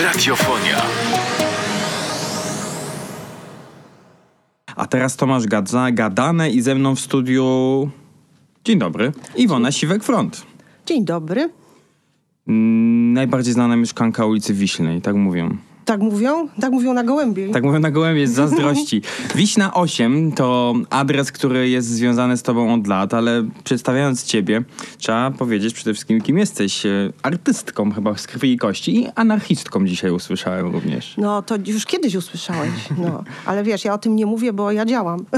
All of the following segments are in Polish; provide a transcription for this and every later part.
Radiofonia. A teraz Tomasz Gadza, gadane i ze mną w studiu... Dzień dobry. Iwona Siwek-Front. Dzień dobry. Mm, Najbardziej znana mieszkanka ulicy Wiślnej, tak mówią. Tak mówią? Tak mówią na gołębie. Tak mówią na gołębie z zazdrości. Wiśna 8 to adres, który jest związany z tobą od lat, ale przedstawiając ciebie, trzeba powiedzieć przede wszystkim, kim jesteś. E, Artystką chyba z krwi i kości i anarchistką dzisiaj usłyszałem również. No to już kiedyś usłyszałeś. No. Ale wiesz, ja o tym nie mówię, bo ja działam.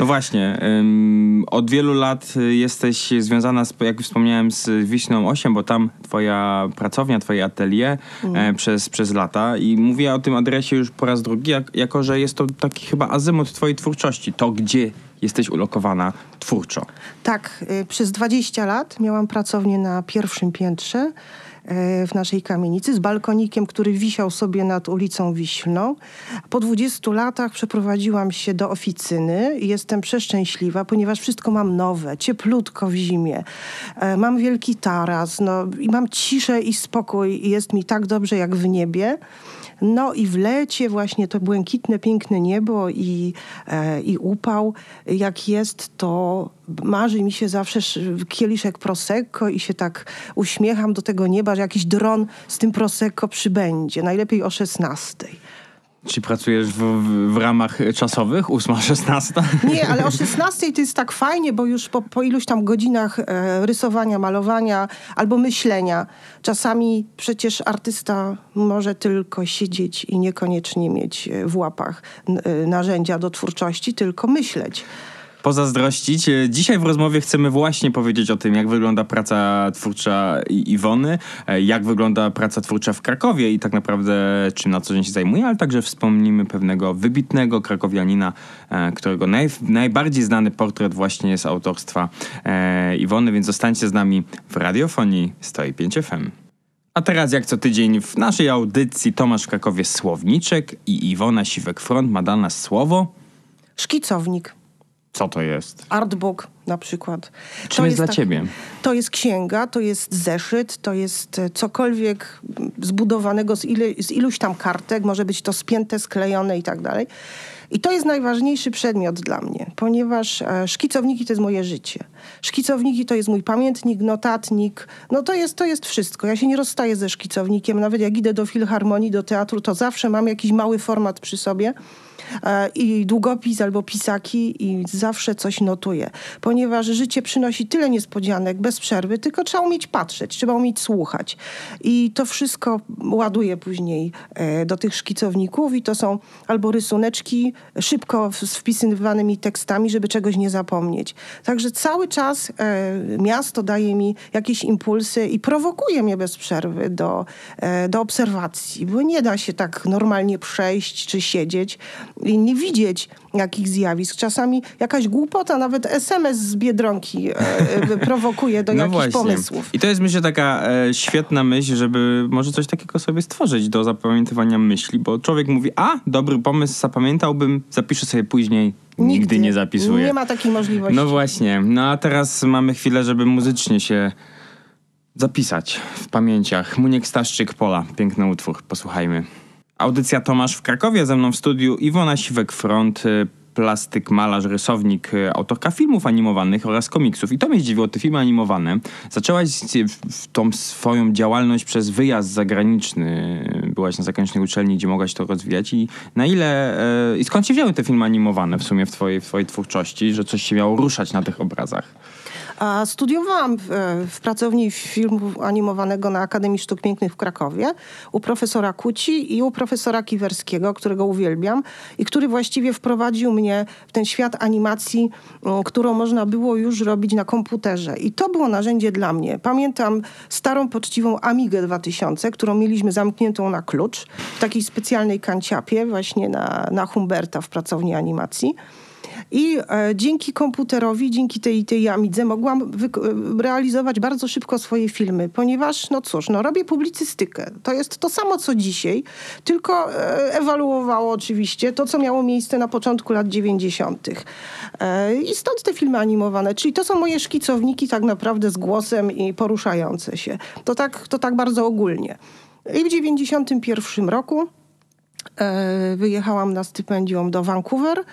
No właśnie, ym, od wielu lat y, jesteś związana, z, jak wspomniałem, z Wiśną 8, bo tam twoja pracownia, twoje atelier e, przez, przez lata i mówię o tym adresie już po raz drugi, jak, jako że jest to taki chyba azymut twojej twórczości, to gdzie jesteś ulokowana twórczo. Tak, y, przez 20 lat miałam pracownię na pierwszym piętrze y, w naszej kamienicy z balkonikiem, który wisiał sobie nad ulicą Wiślną. Po 20 latach przeprowadziłam się do oficyny i jestem przeszczęśliwa, ponieważ wszystko mam nowe, cieplutko w zimie. E, Mam wielki taras no, i mam ciszę i spokój i jest mi tak dobrze jak w niebie. No i w lecie właśnie to błękitne, piękne niebo i, e, i upał, jak jest, to marzy mi się zawsze sz- kieliszek prosecco i się tak uśmiecham do tego nieba, że jakiś dron z tym prosecco przybędzie, najlepiej o 16. Czy pracujesz w, w, w ramach czasowych, 8-16? Nie, ale o 16 to jest tak fajnie, bo już po, po iluś tam godzinach e, rysowania, malowania albo myślenia, czasami przecież artysta może tylko siedzieć i niekoniecznie mieć e, w łapach e, narzędzia do twórczości, tylko myśleć. Pozazdrościć. E, Dzisiaj w rozmowie chcemy właśnie powiedzieć o tym, jak wygląda praca twórcza Iwony, e, jak wygląda praca twórcza w Krakowie i tak naprawdę czym na co dzień się zajmuje, ale także wspomnimy pewnego wybitnego krakowianina, e, którego naj, najbardziej znany portret właśnie jest autorstwa Iwony, więc zostańcie z nami w radiofonii 105 FM. A teraz jak co tydzień w naszej audycji Tomasz w Krakowie Słowniczek i Iwona Siwek-Front ma dla nas słowo. Szkicownik, Co to jest? artbook na przykład. Czym jest dla tak- ciebie? To jest księga, to jest zeszyt, to jest e, cokolwiek zbudowanego z, ile, z iluś tam kartek, może być to spięte, sklejone i tak dalej. I to jest najważniejszy przedmiot dla mnie, ponieważ e, szkicowniki to jest moje życie. Szkicowniki to jest mój pamiętnik, notatnik, no to jest, to jest wszystko. Ja się nie rozstaję ze szkicownikiem, nawet jak idę do filharmonii, do teatru, to zawsze mam jakiś mały format przy sobie i długopis albo pisaki i zawsze coś notuję, ponieważ życie przynosi tyle niespodzianek bez przerwy, tylko trzeba umieć patrzeć, trzeba umieć słuchać. I to wszystko ładuję później e, do tych szkicowników i to są albo rysuneczki szybko z wpisywanymi tekstami, żeby czegoś nie zapomnieć. Także cały czas e, miasto daje mi jakieś impulsy i prowokuje mnie bez przerwy do, e, do obserwacji, bo nie da się tak normalnie przejść czy siedzieć nie widzieć jakich zjawisk. Czasami jakaś głupota, nawet SMS z Biedronki e, e, prowokuje do jakichś pomysłów. I to jest myślę taka e, świetna myśl, żeby może coś takiego sobie stworzyć do zapamiętywania myśli, bo człowiek mówi, a dobry pomysł, zapamiętałbym, zapiszę sobie później, nigdy, nie zapisuję. Nie ma takiej możliwości. No właśnie, no a teraz mamy chwilę, żeby muzycznie się zapisać w pamięciach. Muniek Staszczyk Pola, piękny utwór, posłuchajmy. Audycja Tomasz w Krakowie, ze mną w studiu Iwona Siwek-Front, y, plastyk, malarz, rysownik, y, autorka filmów animowanych oraz komiksów. I to mnie zdziwiło, te filmy animowane. Zaczęłaś tą swoją działalność przez wyjazd zagraniczny. Byłaś na zagranicznej uczelni, gdzie mogłaś to rozwijać. I na ile... y, I skąd się wzięły te filmy animowane w sumie w twojej, w twojej twórczości, że coś się miało ruszać na tych obrazach? A studiowałam w, e, w pracowni filmu animowanego na Akademii Sztuk Pięknych w Krakowie u profesora Kuci i u profesora Kiwerskiego, którego uwielbiam i który właściwie wprowadził mnie w ten świat animacji, którą można było już robić na komputerze. I to było narzędzie dla mnie. Pamiętam starą, poczciwą Amigę 2000, którą mieliśmy zamkniętą na klucz w takiej specjalnej kanciapie właśnie na, na Humberta w pracowni animacji. I e, dzięki komputerowi, dzięki tej, tej Amidze mogłam e, realizować bardzo szybko swoje filmy, ponieważ, no cóż, no robię publicystykę. To jest to samo, co dzisiaj, tylko e, ewaluowało oczywiście to, co miało miejsce na początku lat 90. E, I stąd te filmy animowane, czyli to są moje szkicowniki tak naprawdę z głosem i poruszające się. To tak, to tak bardzo ogólnie. I w 91 roku e, wyjechałam na stypendium do Vancouver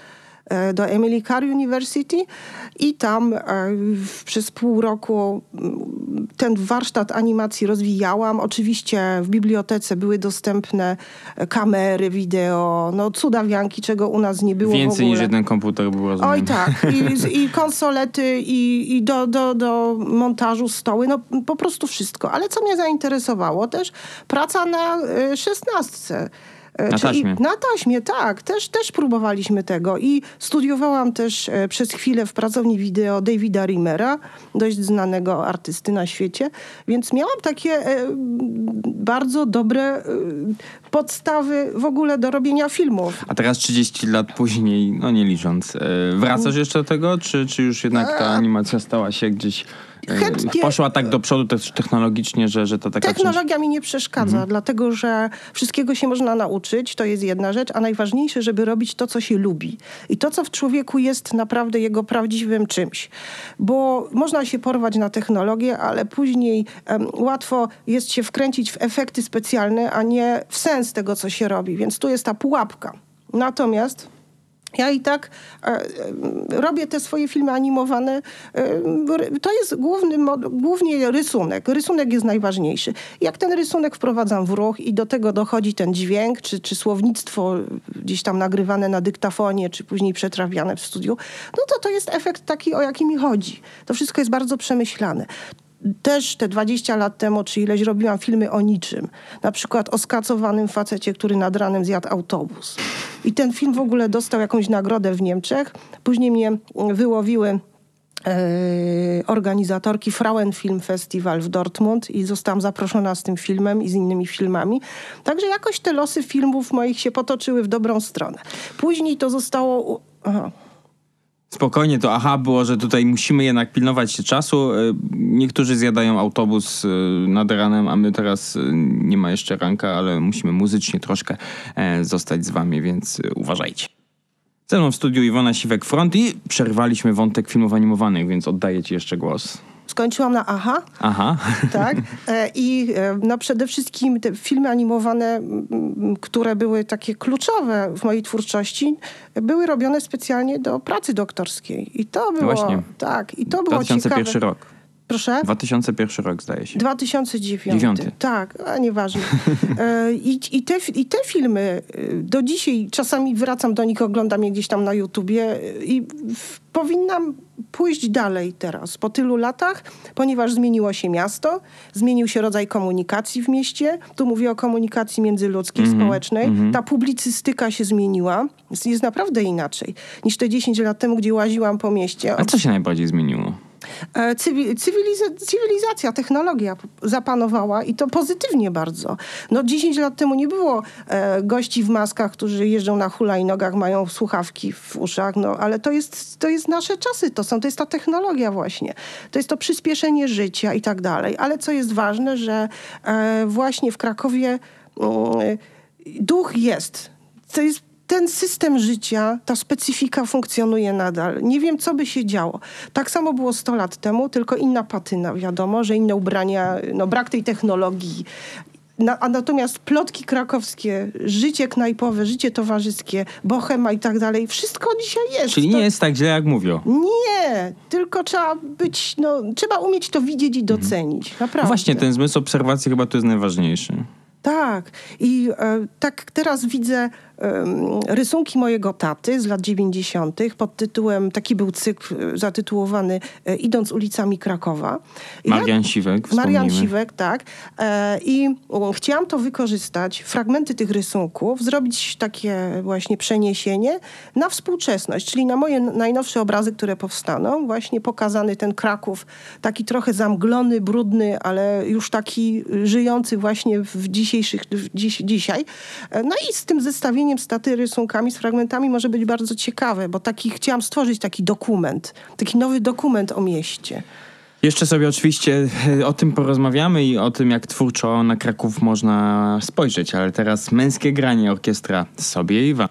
do Emily Carr University i tam e, przez pół roku mm, ten warsztat animacji rozwijałam. Oczywiście w bibliotece były dostępne kamery, wideo, no cudawianki, czego u nas nie było Więcej niż jeden komputer był, rozumiem. Oj tak, i, i konsolety, i, i do, do, do montażu stoły, no po prostu wszystko. Ale co mnie zainteresowało też, praca na e, szesnastce. E, na taśmie. Na taśmie, tak. Też, też próbowaliśmy tego. I studiowałam też e, przez chwilę w pracowni wideo Davida Rimera, dość znanego artysty na świecie. Więc miałam takie e, bardzo dobre podstawy w ogóle do robienia filmów. A teraz 30 lat później, no nie licząc, wracasz jeszcze do tego, czy, czy już jednak ta animacja stała się gdzieś Chętnie. Poszła tak do przodu też technologicznie, że, że to taka Technologia część... mi nie przeszkadza, mhm. dlatego że wszystkiego się można nauczyć, to jest jedna rzecz, a najważniejsze, żeby robić to, co się lubi. I to, co w człowieku jest naprawdę jego prawdziwym czymś. Bo można się porwać na technologię, ale później um, łatwo jest się wkręcić w efekty specjalne, a nie w sens tego, co się robi. Więc tu jest ta pułapka. Natomiast ja i tak e, e, robię te swoje filmy animowane. E, to jest główny, głównie rysunek. Rysunek jest najważniejszy. Jak ten rysunek wprowadzam w ruch i do tego dochodzi ten dźwięk, czy, czy słownictwo gdzieś tam nagrywane na dyktafonie, czy później przetrawiane w studiu, no to to jest efekt taki, o jaki mi chodzi. To wszystko jest bardzo przemyślane też te 20 lat temu, czy ileś robiłam filmy o niczym. Na przykład o skacowanym facecie, który nad ranem zjadł autobus. I ten film w ogóle dostał jakąś nagrodę w Niemczech. Później mnie wyłowiły e, organizatorki Frauenfilm Festival w Dortmund i zostałam zaproszona z tym filmem i z innymi filmami. Także jakoś te losy filmów moich się potoczyły w dobrą stronę. Później to zostało... Aha spokojnie to aha było, że tutaj musimy jednak pilnować się czasu. E, niektórzy zjadają autobus e, nad ranem, a my teraz e, nie ma jeszcze ranka, ale musimy muzycznie troszkę zostać z wami, więc uważajcie. Ze mną w studiu Iwona Siwek-Front i przerwaliśmy wątek filmów animowanych, więc oddaję ci jeszcze głos. Skończyłam na AHA. Aha. Tak. E, I e, no przede wszystkim te filmy animowane, które były takie kluczowe w mojej twórczości, były robione specjalnie do pracy doktorskiej. I to było... Właśnie. Tak. I to było 2001 ciekawe. rok. Proszę? 2001 rok zdaje się. 2009. 9. Tak, a nieważne. E, I, i, te, I te filmy do dzisiaj czasami wracam do nich, oglądam je gdzieś tam na YouTubie i w, powinnam pójść dalej teraz, po tylu latach, ponieważ zmieniło się miasto, zmienił się rodzaj komunikacji w mieście. Tu mówię o komunikacji międzyludzkiej, mm -hmm, społecznej. Mm -hmm. Ta publicystyka się zmieniła. Jest, jest naprawdę inaczej niż te 10 lat temu, gdzie łaziłam po mieście. A co się najbardziej zmieniło? E, cywiliza cywilizacja, technologia zapanowała i to pozytywnie bardzo. No 10 lat temu nie było e, gości w maskach, którzy jeżdżą na hulajnogach, mają słuchawki w uszach, no ale to jest, to jest nasze czasy, to są, to jest ta technologia właśnie. To jest to przyspieszenie życia i tak dalej. Ale co jest ważne, że e, właśnie w Krakowie mm, duch jest. To jest ten system życia, ta specyfika funkcjonuje nadal. Nie wiem, co by się działo. Tak samo było 100 lat temu, tylko inna patyna, wiadomo, że inne ubrania, no brak tej technologii. Na, a natomiast plotki krakowskie, życie knajpowe, życie towarzyskie, bohema i tak dalej, wszystko dzisiaj jest. Czyli nie jest tak źle, jak mówią. Nie, tylko trzeba być, no, trzeba umieć to widzieć i docenić. Mhm. Naprawdę. Właśnie, ten zmysł obserwacji chyba tu jest najważniejszy. Tak. I e, tak teraz widzę rysunki mojego taty z lat 90. pod tytułem, taki był cykl e, zatytułowany e, Idąc ulicami Krakowa. Marian Siwek, Marian Siwek, tak. E, I chciałam to wykorzystać, fragmenty tych rysunków, zrobić takie właśnie przeniesienie na współczesność, czyli na moje najnowsze obrazy, które powstaną. Właśnie pokazany ten Kraków, taki trochę zamglony, brudny, ale już taki żyjący właśnie w dzisiejszych, w dziś, dzisiaj. No i z tym zestawieniem zestawieniem staty rysunkami, z fragmentami może być bardzo ciekawe, bo taki, chciałam stworzyć taki dokument, taki nowy dokument o mieście. Jeszcze sobie oczywiście e, o tym porozmawiamy i o tym, jak twórczo na Kraków można spojrzeć, ale teraz męskie granie orkiestra sobie i wam.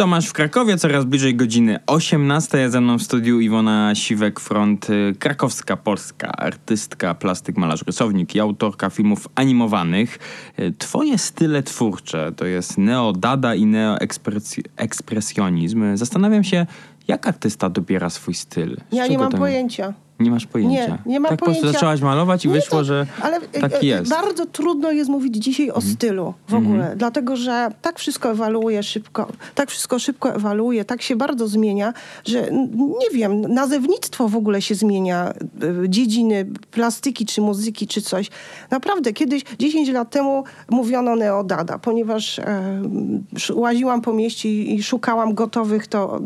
Tomasz w Krakowie, coraz bliżej godziny 18. Ze mną w studiu Iwona Siwek-Front, y, krakowska, polska artystka, plastyk, malarz, rysownik i autorka filmów animowanych. Y, twoje style twórcze to jest neodada i neoekspresjonizm. Zastanawiam się, jak artysta dobiera swój styl? Z ja nie mam ten... pojęcia. Nie masz pojęcia. Nie, nie mam tak pojęcia. po prostu zaczęłaś malować i nie wyszło, to, że ale tak jest. Bardzo trudno jest mówić dzisiaj o mhm. stylu w ogóle, mhm. dlatego że tak wszystko ewoluuje szybko, tak wszystko szybko ewoluuje, tak się bardzo zmienia, że nie wiem, nazewnictwo w ogóle się zmienia, y, dziedziny plastyki, czy muzyki, czy coś. Naprawdę, kiedyś, 10 lat temu mówiono neodada, ponieważ e, łaziłam po mieście i, i szukałam gotowych to e,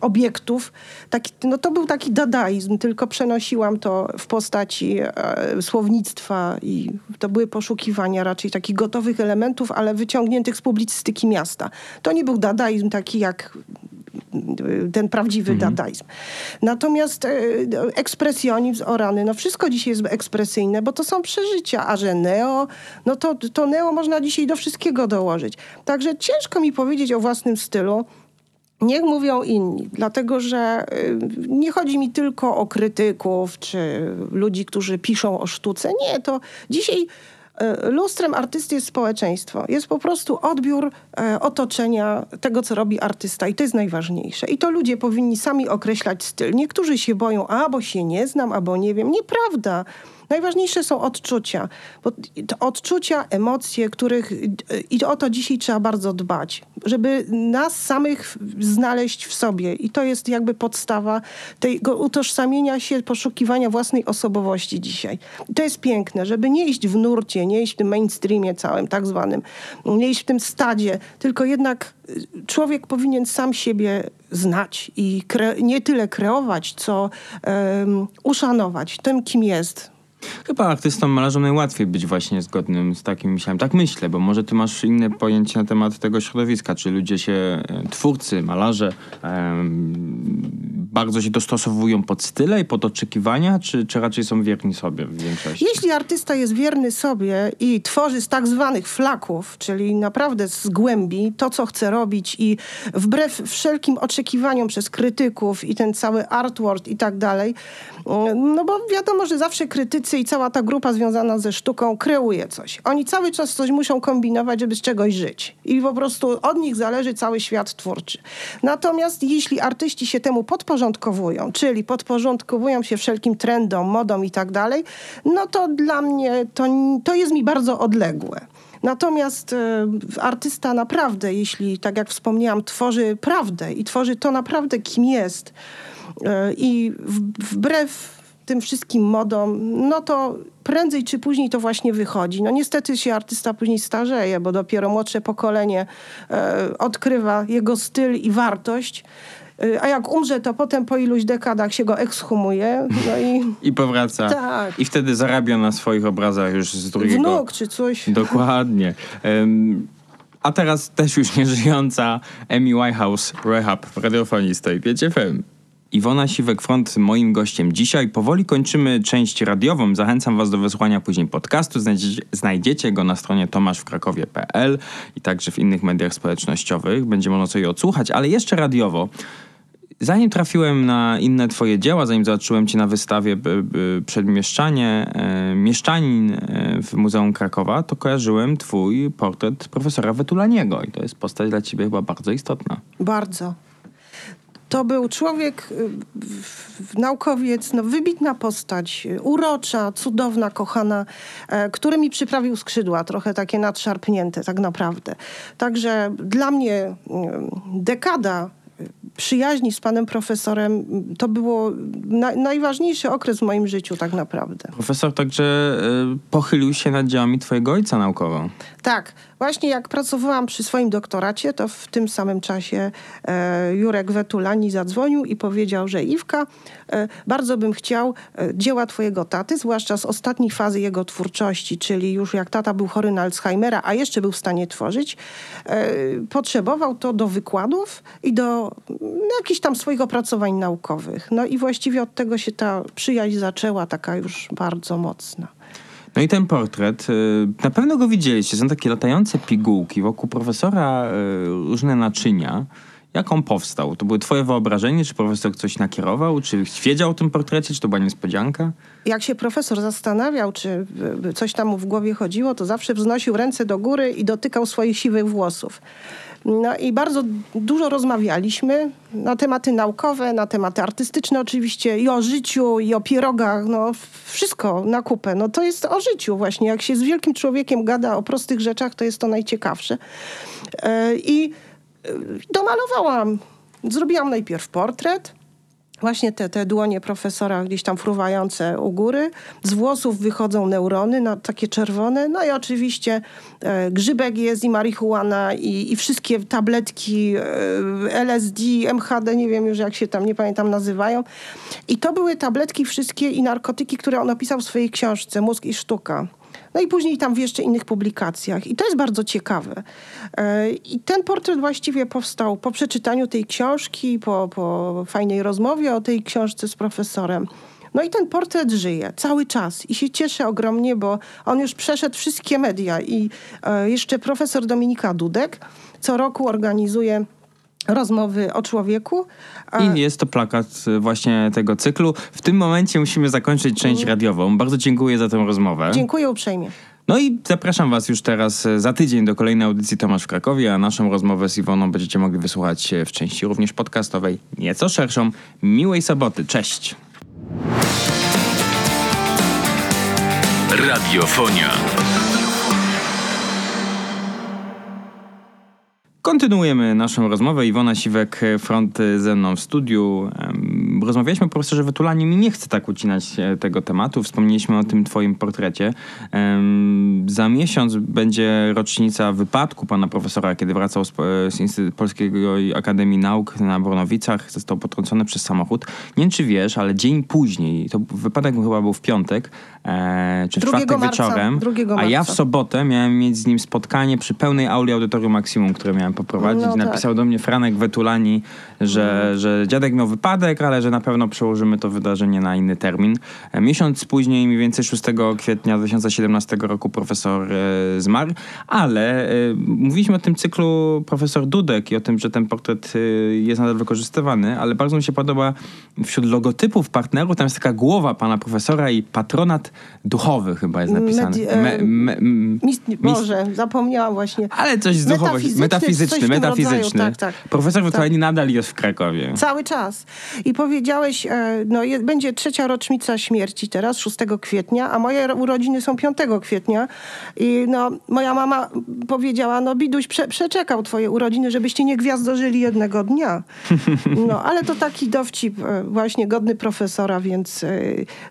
obiektów. Taki, no to był taki dada dadaizm, tylko przenosiłam to w postaci e, słownictwa i to były poszukiwania raczej takich gotowych elementów, ale wyciągniętych z publicystyki miasta. To nie był dadaizm taki jak ten prawdziwy mhm. dadaizm. Natomiast e, ekspresjonizm, orany, no wszystko dzisiaj jest ekspresyjne, bo to są przeżycia, a że neo, no to, to neo można dzisiaj do wszystkiego dołożyć. Także ciężko mi powiedzieć o własnym stylu. Niech mówią inni, dlatego że y, nie chodzi mi tylko o krytyków czy ludzi, którzy piszą o sztuce. Nie, to dzisiaj y, lustrem artysty jest społeczeństwo. Jest po prostu odbiór y, otoczenia tego, co robi artysta i to jest najważniejsze. I to ludzie powinni sami określać styl. Niektórzy się boją, a bo się nie znam, albo nie wiem. Nieprawda. Najważniejsze są odczucia, bo odczucia, emocje, których i o to dzisiaj trzeba bardzo dbać, żeby nas samych znaleźć w sobie. I to jest jakby podstawa tego utożsamienia się, poszukiwania własnej osobowości dzisiaj. I to jest piękne, żeby nie iść w nurcie, nie iść w tym mainstreamie całym tak zwanym, nie iść w tym stadzie, tylko jednak człowiek powinien sam siebie znać i nie tyle kreować, co um, uszanować tym, kim jest Chyba artystom, malarzom najłatwiej być właśnie zgodnym z takim myślałem. Tak myślę, bo może ty masz inne pojęcie na temat tego środowiska. Czy ludzie się, e, twórcy, malarze bardzo się dostosowują pod style i pod oczekiwania, czy, czy raczej są wierni sobie w większości? Jeśli artysta jest wierny sobie i tworzy z tak zwanych flaków, czyli naprawdę z głębi to, co chce robić i wbrew wszelkim oczekiwaniom przez krytyków i ten cały artwork i tak dalej, no bo wiadomo, że zawsze krytycy i cała ta grupa związana ze sztuką kreuje coś. Oni cały czas coś muszą kombinować, żeby z czegoś żyć. I po prostu od nich zależy cały świat twórczy. Natomiast jeśli artyści się temu podporządkowują, czyli podporządkowują się wszelkim trendom, modom i tak dalej, no to dla mnie to, to jest mi bardzo odległe. Natomiast y, artysta naprawdę, jeśli, tak jak wspomniałam, tworzy prawdę i tworzy to naprawdę, kim jest, I wbrew tym wszystkim modom, no to prędzej czy później to właśnie wychodzi. No niestety się artysta później starzeje, bo dopiero młodsze pokolenie e, odkrywa jego styl i wartość. E, a jak umrze, to potem po iluś dekadach się go ekshumuje. No i, I powraca. Tak. I wtedy zarabia na swoich obrazach już z drugiego... Wnuk czy coś. Dokładnie. Um, a teraz też już nieżyjąca Amy Winehouse Rehab w radiofonii stoi 5 FM. Iwona Siwek-Front moim gościem dzisiaj. Powoli kończymy część radiową. Zachęcam was do wysłuchania później podcastu. Znajdziecie, go na stronie tomaszwkrakowie.pl i także w innych mediach społecznościowych. Będzie można sobie odsłuchać, ale jeszcze radiowo. Zanim trafiłem na inne twoje dzieła, zanim zobaczyłem cię na wystawie Przedmieszczanie, e, Mieszczanin e, w Muzeum Krakowa, to kojarzyłem twój portret profesora Wetulaniego i to jest postać dla ciebie chyba bardzo istotna. Bardzo. To był człowiek, y, naukowiec, no, wybitna postać, urocza, cudowna, kochana, e, który mi przyprawił skrzydła, trochę takie nadszarpnięte tak naprawdę. Także dla mnie y, dekada przyjaźni z panem profesorem to było na, najważniejszy okres w moim życiu tak naprawdę. Profesor także y, pochylił się nad dziełami twojego ojca naukowo. Tak. Właśnie jak pracowałam przy swoim doktoracie, to w tym samym czasie e, Jurek Wetulani zadzwonił i powiedział, że Iwka, e, bardzo bym chciał e, dzieła twojego taty, zwłaszcza z ostatniej fazy jego twórczości, czyli już jak tata był chory na Alzheimera, a jeszcze był w stanie tworzyć, e, potrzebował to do wykładów i do jakichś tam swoich opracowań naukowych. No i właściwie od tego się ta przyjaźń zaczęła, taka już bardzo mocna. No i ten portret, y, na pewno go widzieliście, są takie latające pigułki wokół profesora, y, różne naczynia. Jak on powstał? To były twoje wyobrażenie? Czy profesor coś nakierował? Czy wiedział o tym portrecie? Czy to była niespodzianka? Jak się profesor zastanawiał, czy coś tam mu w głowie chodziło, to zawsze wznosił ręce do góry i dotykał swoich siwych włosów. No i bardzo dużo rozmawialiśmy na tematy naukowe, na tematy artystyczne oczywiście i o życiu, i o pierogach, no wszystko na kupę. No to jest o życiu właśnie. Jak się z wielkim człowiekiem gada o prostych rzeczach, to jest to najciekawsze. E, I domalowałam. Zrobiłam najpierw portret, właśnie te, te dłonie profesora gdzieś tam fruwające u góry. Z włosów wychodzą neurony, no, takie czerwone. No i oczywiście e, grzybek jest i marihuana i, i wszystkie tabletki e, LSD, MHD, nie wiem już jak się tam, nie pamiętam, nazywają. I to były tabletki wszystkie i narkotyki, które on opisał w swojej książce Mózg i sztuka. No i później tam w jeszcze innych publikacjach. I to jest bardzo ciekawe. E, I ten portret właściwie powstał po przeczytaniu tej książki, po, po fajnej rozmowie o tej książce z profesorem. No i ten portret żyje cały czas i się cieszę ogromnie, bo on już przeszedł wszystkie media i e, jeszcze profesor Dominika Dudek co roku organizuje rozmowy o człowieku. I jest to plakat y, właśnie tego cyklu. W tym momencie musimy zakończyć część radiową. Bardzo dziękuję za tę rozmowę. Dziękuję uprzejmie. No i zapraszam Was już teraz y, za tydzień do kolejnej audycji Tomasz w Krakowie, a naszą rozmowę z Iwoną będziecie mogli wysłuchać w części również podcastowej, nieco szerszą. Miłej soboty. Cześć! Radiofonia. Kontynuujemy naszą rozmowę. Iwona Siwek, front ze mną w studiu. Rozmawialiśmy o profesorze Wetulanie. Mi nie chcę tak ucinać e, tego tematu. Wspomnieliśmy o tym twoim portrecie. Za miesiąc będzie rocznica wypadku pana profesora, kiedy wracał z, z Instytutu Polskiej Akademii Nauk na Bornowicach. Został potrącony przez samochód. Nie wiem, czy wiesz, ale dzień później, to wypadek chyba był w piątek, e, czy w czwartek marca, wieczorem, a ja w sobotę miałem mieć z nim spotkanie przy pełnej auli Audytorium Maksimum, które miałem poprowadzić. No, Napisał tak. do mnie Franek Wetulani, że, no. że dziadek miał wypadek, ale że na pewno przełożymy to wydarzenie na inny termin. E, miesiąc później, mniej więcej 6 kwietnia 2017 roku profesor e, zmarł, ale e, mówiliśmy o tym cyklu profesor Dudek i o tym, że ten portret jest nadal wykorzystywany, ale bardzo mi się podoba wśród logotypów partnerów, tam jest taka głowa pana profesora i patronat duchowy chyba jest napisany. Medi- me, me, mist, Boże, zapomniałam właśnie. Ale coś z duchowości, metafizyczny, metafizyczny. Tak, tak. Profesor tak. nadal jest w Krakowie. Cały czas. I powiedziałeś, e, no je, będzie trzecia rocznica śmierci teraz, 6 kwietnia, a moje urodziny są 5 kwietnia i no, moja mama powiedziała, no Biduś prze, przeczekał twoje urodziny, żebyście nie gwiazdożyli jednego dnia. No, ale to taki dowcip e, właśnie godny profesora, więc e,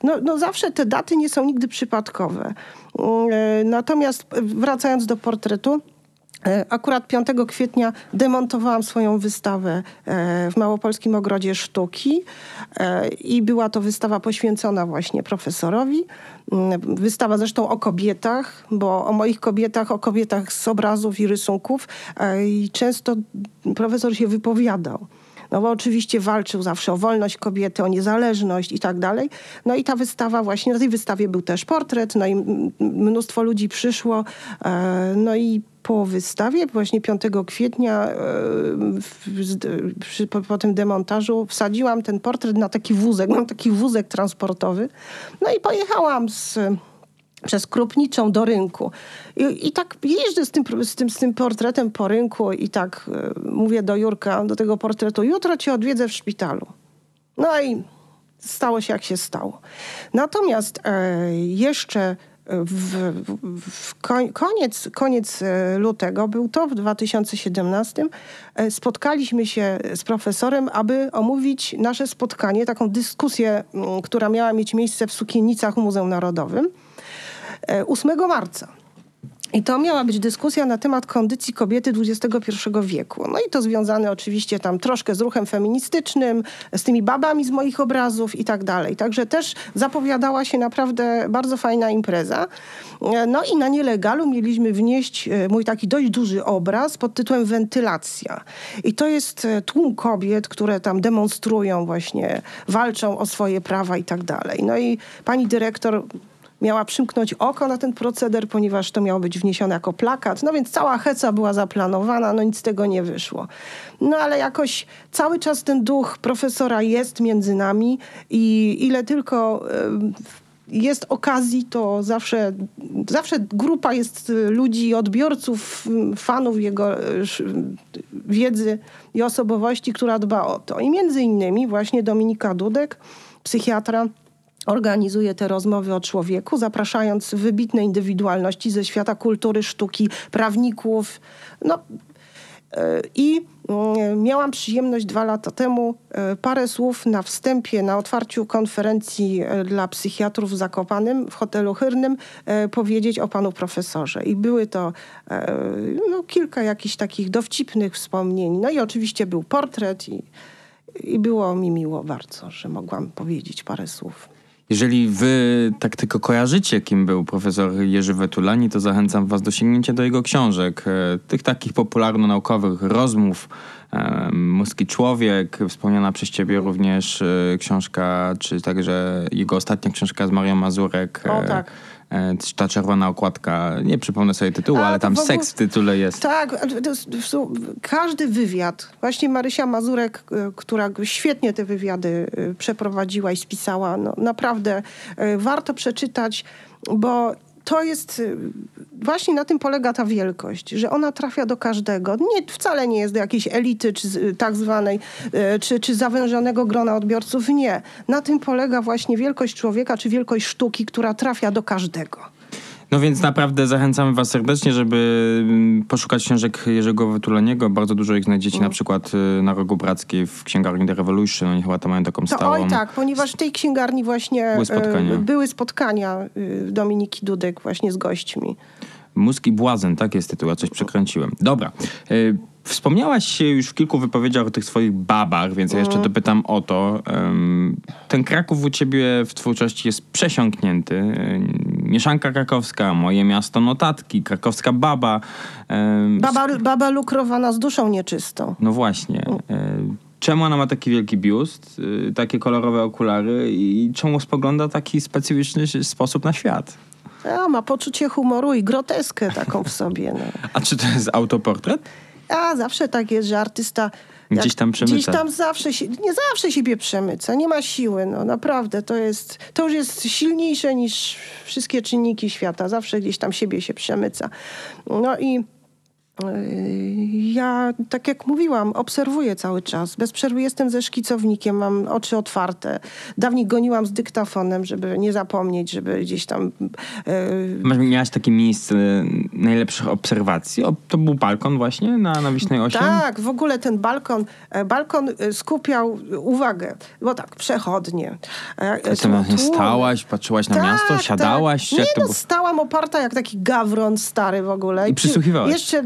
no, no zawsze te daty nie są nigdy przypadkowe. Natomiast wracając do portretu, akurat 5 kwietnia demontowałam swoją wystawę e, w Małopolskim Ogrodzie Sztuki e, i była to wystawa poświęcona właśnie profesorowi. Mm, wystawa zresztą o kobietach, bo o moich kobietach, o kobietach z obrazów i rysunków i często profesor się wypowiadał. No bo oczywiście walczył zawsze o wolność kobiety, o niezależność i tak dalej. No i ta wystawa właśnie, na tej wystawie był też portret, no i mnóstwo ludzi przyszło. No i po wystawie, właśnie 5 kwietnia, e, przy, po, po, tym demontażu, wsadziłam ten portret na taki wózek. Mam taki wózek transportowy. No i pojechałam z przez Krupniczą do rynku. I, I, tak jeżdżę z tym, z, tym, z tym portretem po rynku i tak y, mówię do Jurka, do tego portretu, jutro cię odwiedzę w szpitalu. No i stało się jak się stało. Natomiast e, jeszcze w, w koniec, koniec e, lutego, był to w 2017, e, spotkaliśmy się z profesorem, aby omówić nasze spotkanie, taką dyskusję, która miała mieć miejsce w Sukiennicach Muzeum Narodowym 8 e, marca. I to miała być dyskusja na temat kondycji kobiety XXI wieku. No i to związane oczywiście tam troszkę z ruchem feministycznym, z tymi babami z moich obrazów i tak dalej. Także też zapowiadała się naprawdę bardzo fajna impreza. No i na nielegalu mieliśmy wnieść e, mój taki dość duży obraz pod tytułem Wentylacja. I to jest e, tłum kobiet, które tam demonstrują właśnie, walczą o swoje prawa i tak dalej. No i pani dyrektor miała przymknąć oko na ten proceder, ponieważ to miało być wniesione jako plakat. No więc cała heca była zaplanowana, no nic z tego nie wyszło. No ale jakoś cały czas ten duch profesora jest między nami i ile tylko jest okazji, to zawsze, zawsze grupa jest ludzi, odbiorców, fanów jego wiedzy i osobowości, która dba o to. I między innymi właśnie Dominika Dudek, psychiatra, organizuje te rozmowy o człowieku, zapraszając wybitne indywidualności ze świata kultury, sztuki, prawników. No, i mm, miałam przyjemność dwa lata temu e, parę słów na wstępie, na otwarciu konferencji e, dla psychiatrów w Zakopanym w hotelu Hyrnym e, powiedzieć o panu profesorze. I były to no, kilka jakichś takich dowcipnych wspomnień. No i oczywiście był portret i, i było mi miło bardzo, że mogłam powiedzieć parę słów. Jeżeli wy tak tylko kojarzycie, kim był profesor Jerzy Wetulani, to zachęcam was do sięgnięcia do jego książek. E, tych takich popularno-naukowych rozmów. E, Mózgi człowiek, wspomniana przez ciebie również e, książka, czy także jego ostatnia książka z Marią Mazurek. O tak ta czerwona okładka, nie przypomnę sobie tytułu, A, ale tam w ogóle, seks w tytule jest. Tak, każdy wywiad, właśnie Marysia Mazurek, e, która świetnie te wywiady e, przeprowadziła i spisała, no, naprawdę warto przeczytać, bo to jest y, właśnie na tym polega ta wielkość, że ona trafia do każdego. Nie, wcale nie jest do jakiejś elity, czy y, tak zwanej, y, czy, czy zawężonego grona odbiorców. Nie. Na tym polega właśnie wielkość człowieka, czy wielkość sztuki, która trafia do każdego. No więc naprawdę zachęcamy was serdecznie, żeby mm, poszukać książek Jerzego Wytuleniego. Bardzo dużo ich znajdziecie mm. na przykład y, na Rogu Brackiej w księgarni The Revolution. Oni chyba tam mają taką stałą... To oj tak, ponieważ w tej księgarni właśnie były spotkania, były spotkania Dominiki Dudek właśnie z gośćmi. Mózg i błazen, tak jest tytuł, ja coś przekręciłem. Dobra. Wspomniałaś się już w kilku wypowiedziach o tych swoich babach, więc ja jeszcze mhm. dopytam o to. Ten Kraków u ciebie w twórczości jest przesiąknięty. Mieszanka krakowska, moje miasto notatki, krakowska baba. Baba, baba lukrowana z duszą nieczystą. No właśnie. Czemu ona ma taki wielki biust, y, takie kolorowe okulary i czemu spogląda w taki specyficzny sposób na świat? A, ma poczucie humoru i groteskę taką w sobie. No. A czy to jest autoportret? A, zawsze tak jest, że artysta Gdzieś tam przemyca. Gdzieś tam zawsze, nie zawsze siebie przemyca, nie ma siły, no naprawdę, to jest, to już jest silniejsze niż wszystkie czynniki świata, zawsze gdzieś tam siebie się przemyca. No i ja, tak jak mówiłam, obserwuję cały czas. Bez przerwy jestem ze szkicownikiem, mam oczy otwarte. Dawniej goniłam z dyktafonem, żeby nie zapomnieć, żeby gdzieś tam... Yy... Miałaś takie miejsce najlepszych obserwacji? O, to był balkon właśnie na, na Wiśnej 8? Tak, w ogóle ten balkon, e, balkon e, skupiał uwagę, bo tak, przechodnie. E, tłumy. Stałaś, patrzyłaś na tak, miasto, tak. siadałaś? Tak. Nie, no, stałam oparta jak taki gawron stary w ogóle. I przysłuchiwałaś? Jeszcze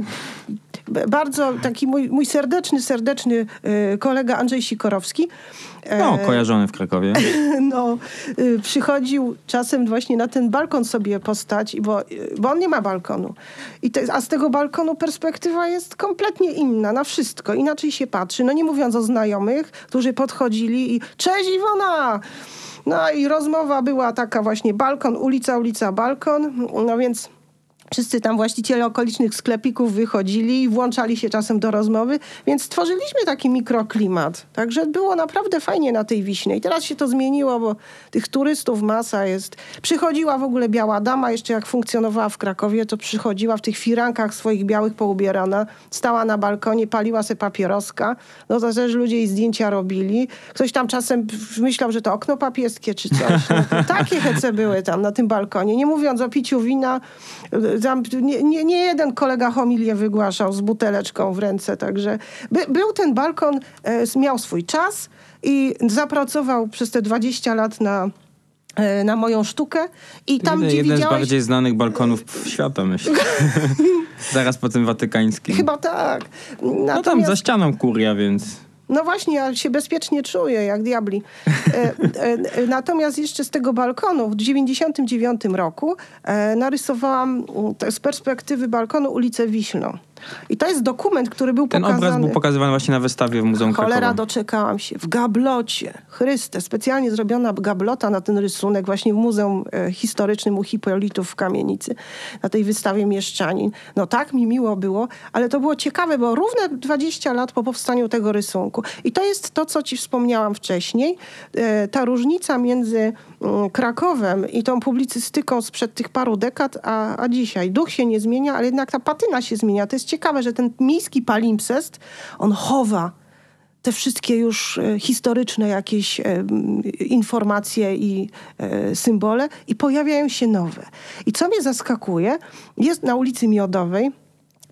bardzo taki mój, mój serdeczny, serdeczny y, kolega Andrzej Sikorowski. No, kojarzony w Krakowie. No, y, przychodził czasem właśnie na ten balkon sobie postać, bo, bo on nie ma balkonu. I te, a z tego balkonu perspektywa jest kompletnie inna, na wszystko. Inaczej się patrzy. No nie mówiąc o znajomych, którzy podchodzili i cześć Iwona! No i rozmowa była taka właśnie balkon, ulica, ulica, balkon. No więc Wszyscy tam właściciele okolicznych sklepików wychodzili i włączali się czasem do rozmowy, więc stworzyliśmy taki mikroklimat. Także było naprawdę fajnie na tej Wiśnej. Teraz się to zmieniło, bo tych turystów masa jest. Przychodziła w ogóle biała dama, jeszcze jak funkcjonowała w Krakowie, to przychodziła w tych firankach swoich białych poubierana, stała na balkonie, paliła sobie papieroska. No to też ludzie jej zdjęcia robili. Ktoś tam czasem myślał, że to okno papieskie czy coś. No, takie hece były tam na tym balkonie. Nie mówiąc o piciu wina, tam nie, nie, nie, jeden kolega homilię wygłaszał z buteleczką w ręce, także by, był ten balkon, e, miał swój czas i zapracował przez te 20 lat na e, na moją sztukę i tam, jeden, gdzie jeden widziałeś... z bardziej znanych balkonów świata, myślę. Zaraz po tym watykańskim. Chyba tak. Natomiast... No tam za ścianą kuria, więc... No właśnie, ja się bezpiecznie czuję, jak diabli. E, e, e, natomiast jeszcze z tego balkonu w 99 roku narysowałam z perspektywy balkonu ulicę Wiślą. I to jest dokument, który był Ten pokazany. obraz był pokazywany właśnie na wystawie w Muzeum Cholera, Krakowa. doczekałam się. W gablocie. Chryste, specjalnie zrobiona gablota na ten rysunek właśnie w Muzeum e, Historycznym u Hipolitów w Kamienicy. Na tej wystawie Mieszczanin. No tak mi miło było, ale to było ciekawe, bo równe 20 lat po powstaniu tego rysunku. I to jest to, co ci wspomniałam wcześniej. E, ta różnica między mm, Krakowem i tą publicystyką sprzed tych paru dekad, a, a dzisiaj. Duch się nie zmienia, ale jednak ta patyna się zmienia. To jest ciekawe, że ten miejski palimpsest, on chowa te wszystkie już e, historyczne jakieś e, informacje i e, symbole i pojawiają się nowe. I co mnie zaskakuje, jest na ulicy Miodowej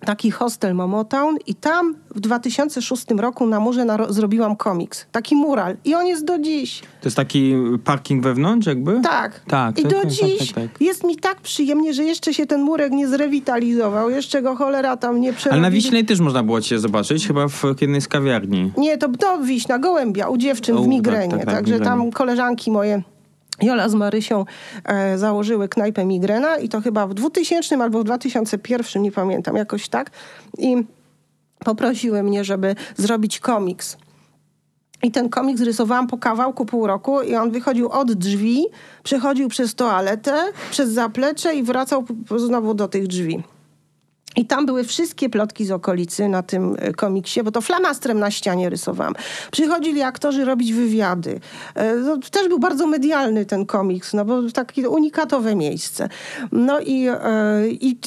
taki hostel Momotown i tam w 2006 roku na murze naro- zrobiłam komiks. Taki mural. I on jest do dziś. To jest taki parking wewnątrz jakby? Tak. Tak, I do tak, tak, dziś tak, tak. jest mi tak przyjemnie, że jeszcze się ten murek nie zrewitalizował. Jeszcze go cholera tam nie Ale przerobili. na Wiśnej też można było cię zobaczyć, chyba w jednej z kawiarni. Nie, to, to Wiśna, Gołębia, u dziewczyn O, w tak, migrenie. tak, tak, Także tam koleżanki moje, Jola z Marysią, e, założyły knajpę Migrena i to chyba w 2000 albo w 2001, nie pamiętam, jakoś tak. I poprosiły mnie, żeby zrobić komiks. I ten komiks rysowałam po kawałku pół roku i on wychodził od drzwi, przechodził przez toaletę, przez zaplecze i wracał znowu do tych drzwi. I tam były wszystkie plotki z okolicy na tym e, komiksie, bo to flamastrem na ścianie rysowałam. Przychodzili aktorzy robić wywiady. E, To też był bardzo medialny ten komiks, no bo takie unikatowe miejsce. No i, e, i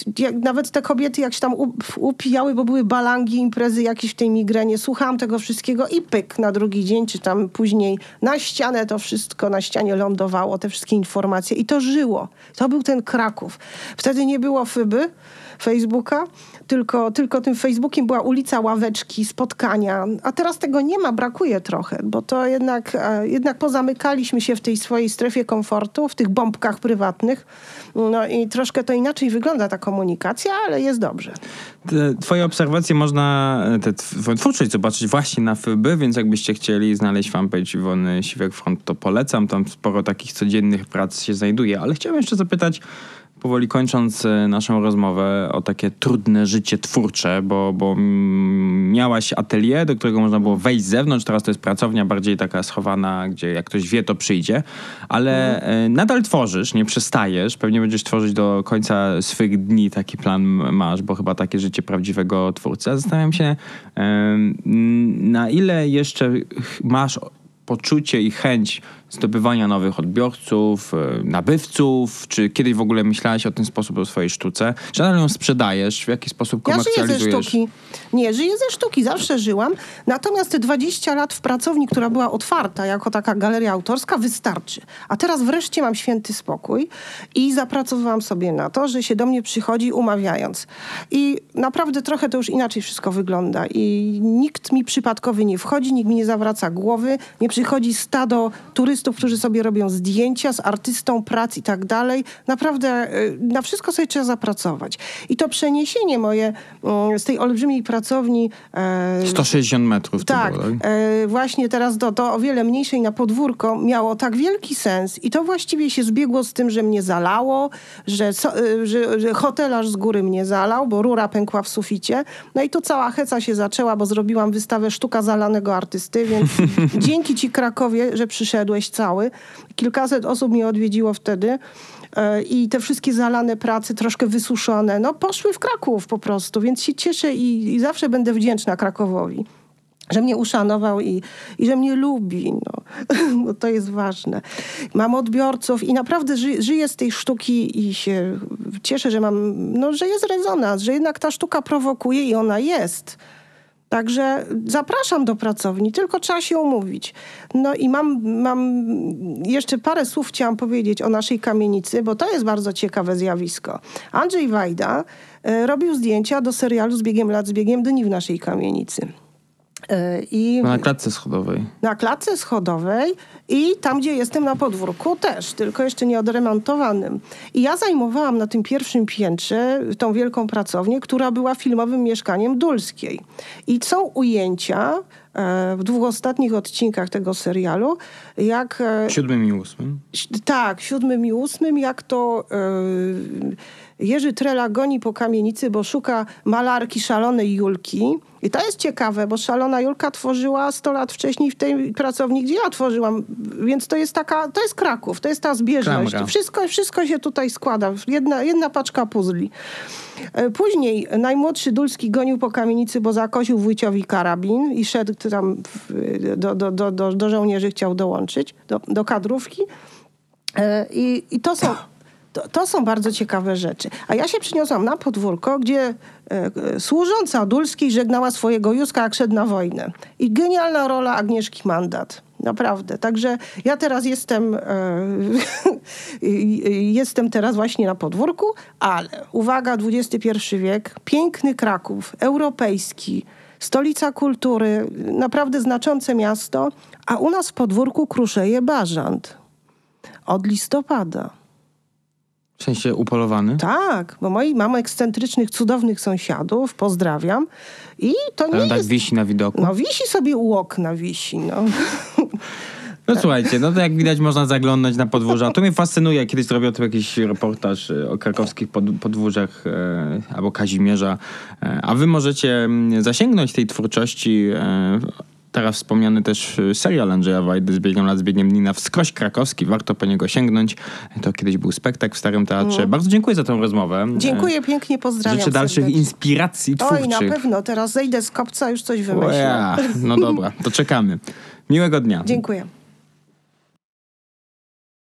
nawet te kobiety jak się tam upijały, bo były balangi, imprezy jakieś w tej migrenie. Słuchałam tego wszystkiego i pyk na drugi dzień, czy tam później na ścianę to wszystko, na ścianie lądowało, te wszystkie informacje i to żyło. To był ten Kraków. Wtedy nie było Fyby, Facebooka, tylko, tylko tym Facebookiem była ulica Ławeczki, spotkania. A teraz tego nie ma, brakuje trochę, bo to jednak, e, jednak pozamykaliśmy się w tej swojej strefie komfortu, w tych bombkach prywatnych. No i troszkę to inaczej wygląda ta komunikacja, ale jest dobrze. Twoje obserwacje można, e, tę twórczość zobaczyć właśnie na FB, więc jakbyście chcieli znaleźć fanpage Iwony Siwek-Front, to polecam. Tam sporo takich codziennych prac się znajduje. Ale chciałem jeszcze zapytać, powoli kończąc e, naszą rozmowę, o takie trudne życie twórcze, bo, bo miałaś atelier, do którego można było wejść z zewnątrz. Teraz to jest pracownia bardziej taka schowana, gdzie jak ktoś wie, to przyjdzie. Ale e, nadal tworzysz, nie przestajesz. Pewnie będziesz tworzyć do końca swych dni. Taki plan masz, bo chyba takie życie prawdziwego twórcy. A Zastanawiam się, na ile jeszcze masz poczucie i chęć zdobywania nowych odbiorców, e, nabywców? Czy kiedyś w ogóle myślałaś o ten sposób o swojej sztuce? Czy nadal ją sprzedajesz? W jaki sposób Ja żyję ze komercjalizujesz? sztuki. Nie, żyję ze sztuki, zawsze żyłam. Natomiast te 20 lat w pracowni, która była otwarta jako taka galeria autorska, wystarczy. A teraz wreszcie mam święty spokój i zapracowałam sobie na to, że się do mnie przychodzi umawiając. I naprawdę trochę to już inaczej wszystko wygląda. I nikt mi przypadkowy nie wchodzi, nikt mi nie zawraca głowy, nie przychodzi stado turystów, którzy sobie robią zdjęcia z artystą prac i tak dalej. Naprawdę y, na wszystko sobie trzeba zapracować. I to przeniesienie moje mm, z tej olbrzymiej pracowni e, 160 metrów to tak, było, tak? e, właśnie teraz do, do o wiele mniejszej na podwórko miało tak wielki sens i to właściwie się zbiegło z tym, że mnie zalało, że, e, że, że hotelarz z góry mnie zalał, bo rura pękła w suficie. No i tu cała heca się zaczęła, bo zrobiłam wystawę sztuka zalanego artysty, więc dzięki ci Krakowie, że przyszedłeś cały. Kilkaset osób mnie odwiedziło wtedy e, i te wszystkie zalane prace, troszkę wysuszone, no poszły w Kraków po prostu, więc się cieszę i, i zawsze będę wdzięczna Krakowowi że mnie uszanował i, i że mnie lubi, no. to jest ważne. Mam odbiorców i naprawdę ży, żyję z tej sztuki i się cieszę, że mam, no, że jest rezonans, że jednak ta sztuka prowokuje i ona jest. Także zapraszam do pracowni, tylko trzeba się umówić. No i mam, mam jeszcze parę słów chciałam powiedzieć o naszej kamienicy, bo to jest bardzo ciekawe zjawisko. Andrzej Wajda e, robił zdjęcia do serialu z biegiem lat, z biegiem dni w naszej kamienicy. E, I Na klatce schodowej. na klatce schodowej i tam, gdzie jestem na podwórku też, tylko jeszcze nie odremontowanym. I ja zajmowałam na tym pierwszym piętrze tą wielką pracownię, która była filmowym mieszkaniem Dulskiej. I są ujęcia e, w dwóch ostatnich odcinkach tego serialu, jak... e, Siódmym i ósmym. tak, siódmym i ósmym, jak to, Jerzy Trela goni po kamienicy, bo szuka malarki szalonej Julki. I to jest ciekawe, bo szalona Julka tworzyła 100 lat wcześniej w tej pracowni, gdzie ja tworzyłam. Więc to jest taka, to jest Kraków, to jest ta zbieżność. Klamra. Wszystko, wszystko się tutaj składa. Jedna, jedna paczka puzli. E, Później najmłodszy Dulski gonił po kamienicy, bo zakosił wójciowi karabin i szedł tam do, do, do, do, do żołnierzy, chciał dołączyć, do, do kadrówki. E, I, i to, są, to, to są bardzo ciekawe rzeczy. A ja się przyniosłam na podwórko, gdzie e, służąca Dulskiej żegnała swojego Józka, jak szedł na wojnę. I genialna rola Agnieszki Mandat. Naprawdę. Także ja teraz jestem, e, jestem teraz właśnie na podwórku, ale uwaga, XXI wiek, piękny Kraków, europejski, stolica kultury, naprawdę znaczące miasto, a u nas w podwórku kruszeje bażant. Od listopada. W sensie upolowany? Tak, bo moi mam ekscentrycznych, cudownych sąsiadów, pozdrawiam. I to nie On tak jest... wisi na widoku. No wisi sobie u okna, wisi, no. No słuchajcie, no to jak widać można zaglądać na podwórza. To mnie fascynuje. Kiedyś zrobię o tym jakiś reportaż e, o krakowskich pod, podwórzach e, albo Kazimierza. E, a wy możecie mm, zasięgnąć tej twórczości. E, teraz wspomniany też e, serial Andrzeja Wajdy z biegiem lat, z biegiem dni na wskroś krakowski. Warto po niego sięgnąć. To kiedyś był spektakl w Starym Teatrze. Bardzo dziękuję za tę rozmowę. No. Dziękuję pięknie, E, pozdrawiam Życzę dalszych serdecznie. inspiracji twórczych. Oj, na pewno, teraz zejdę z kopca, już coś wymyślę. ja. No dobra, to czekamy. Miłego dnia. Dziękuję.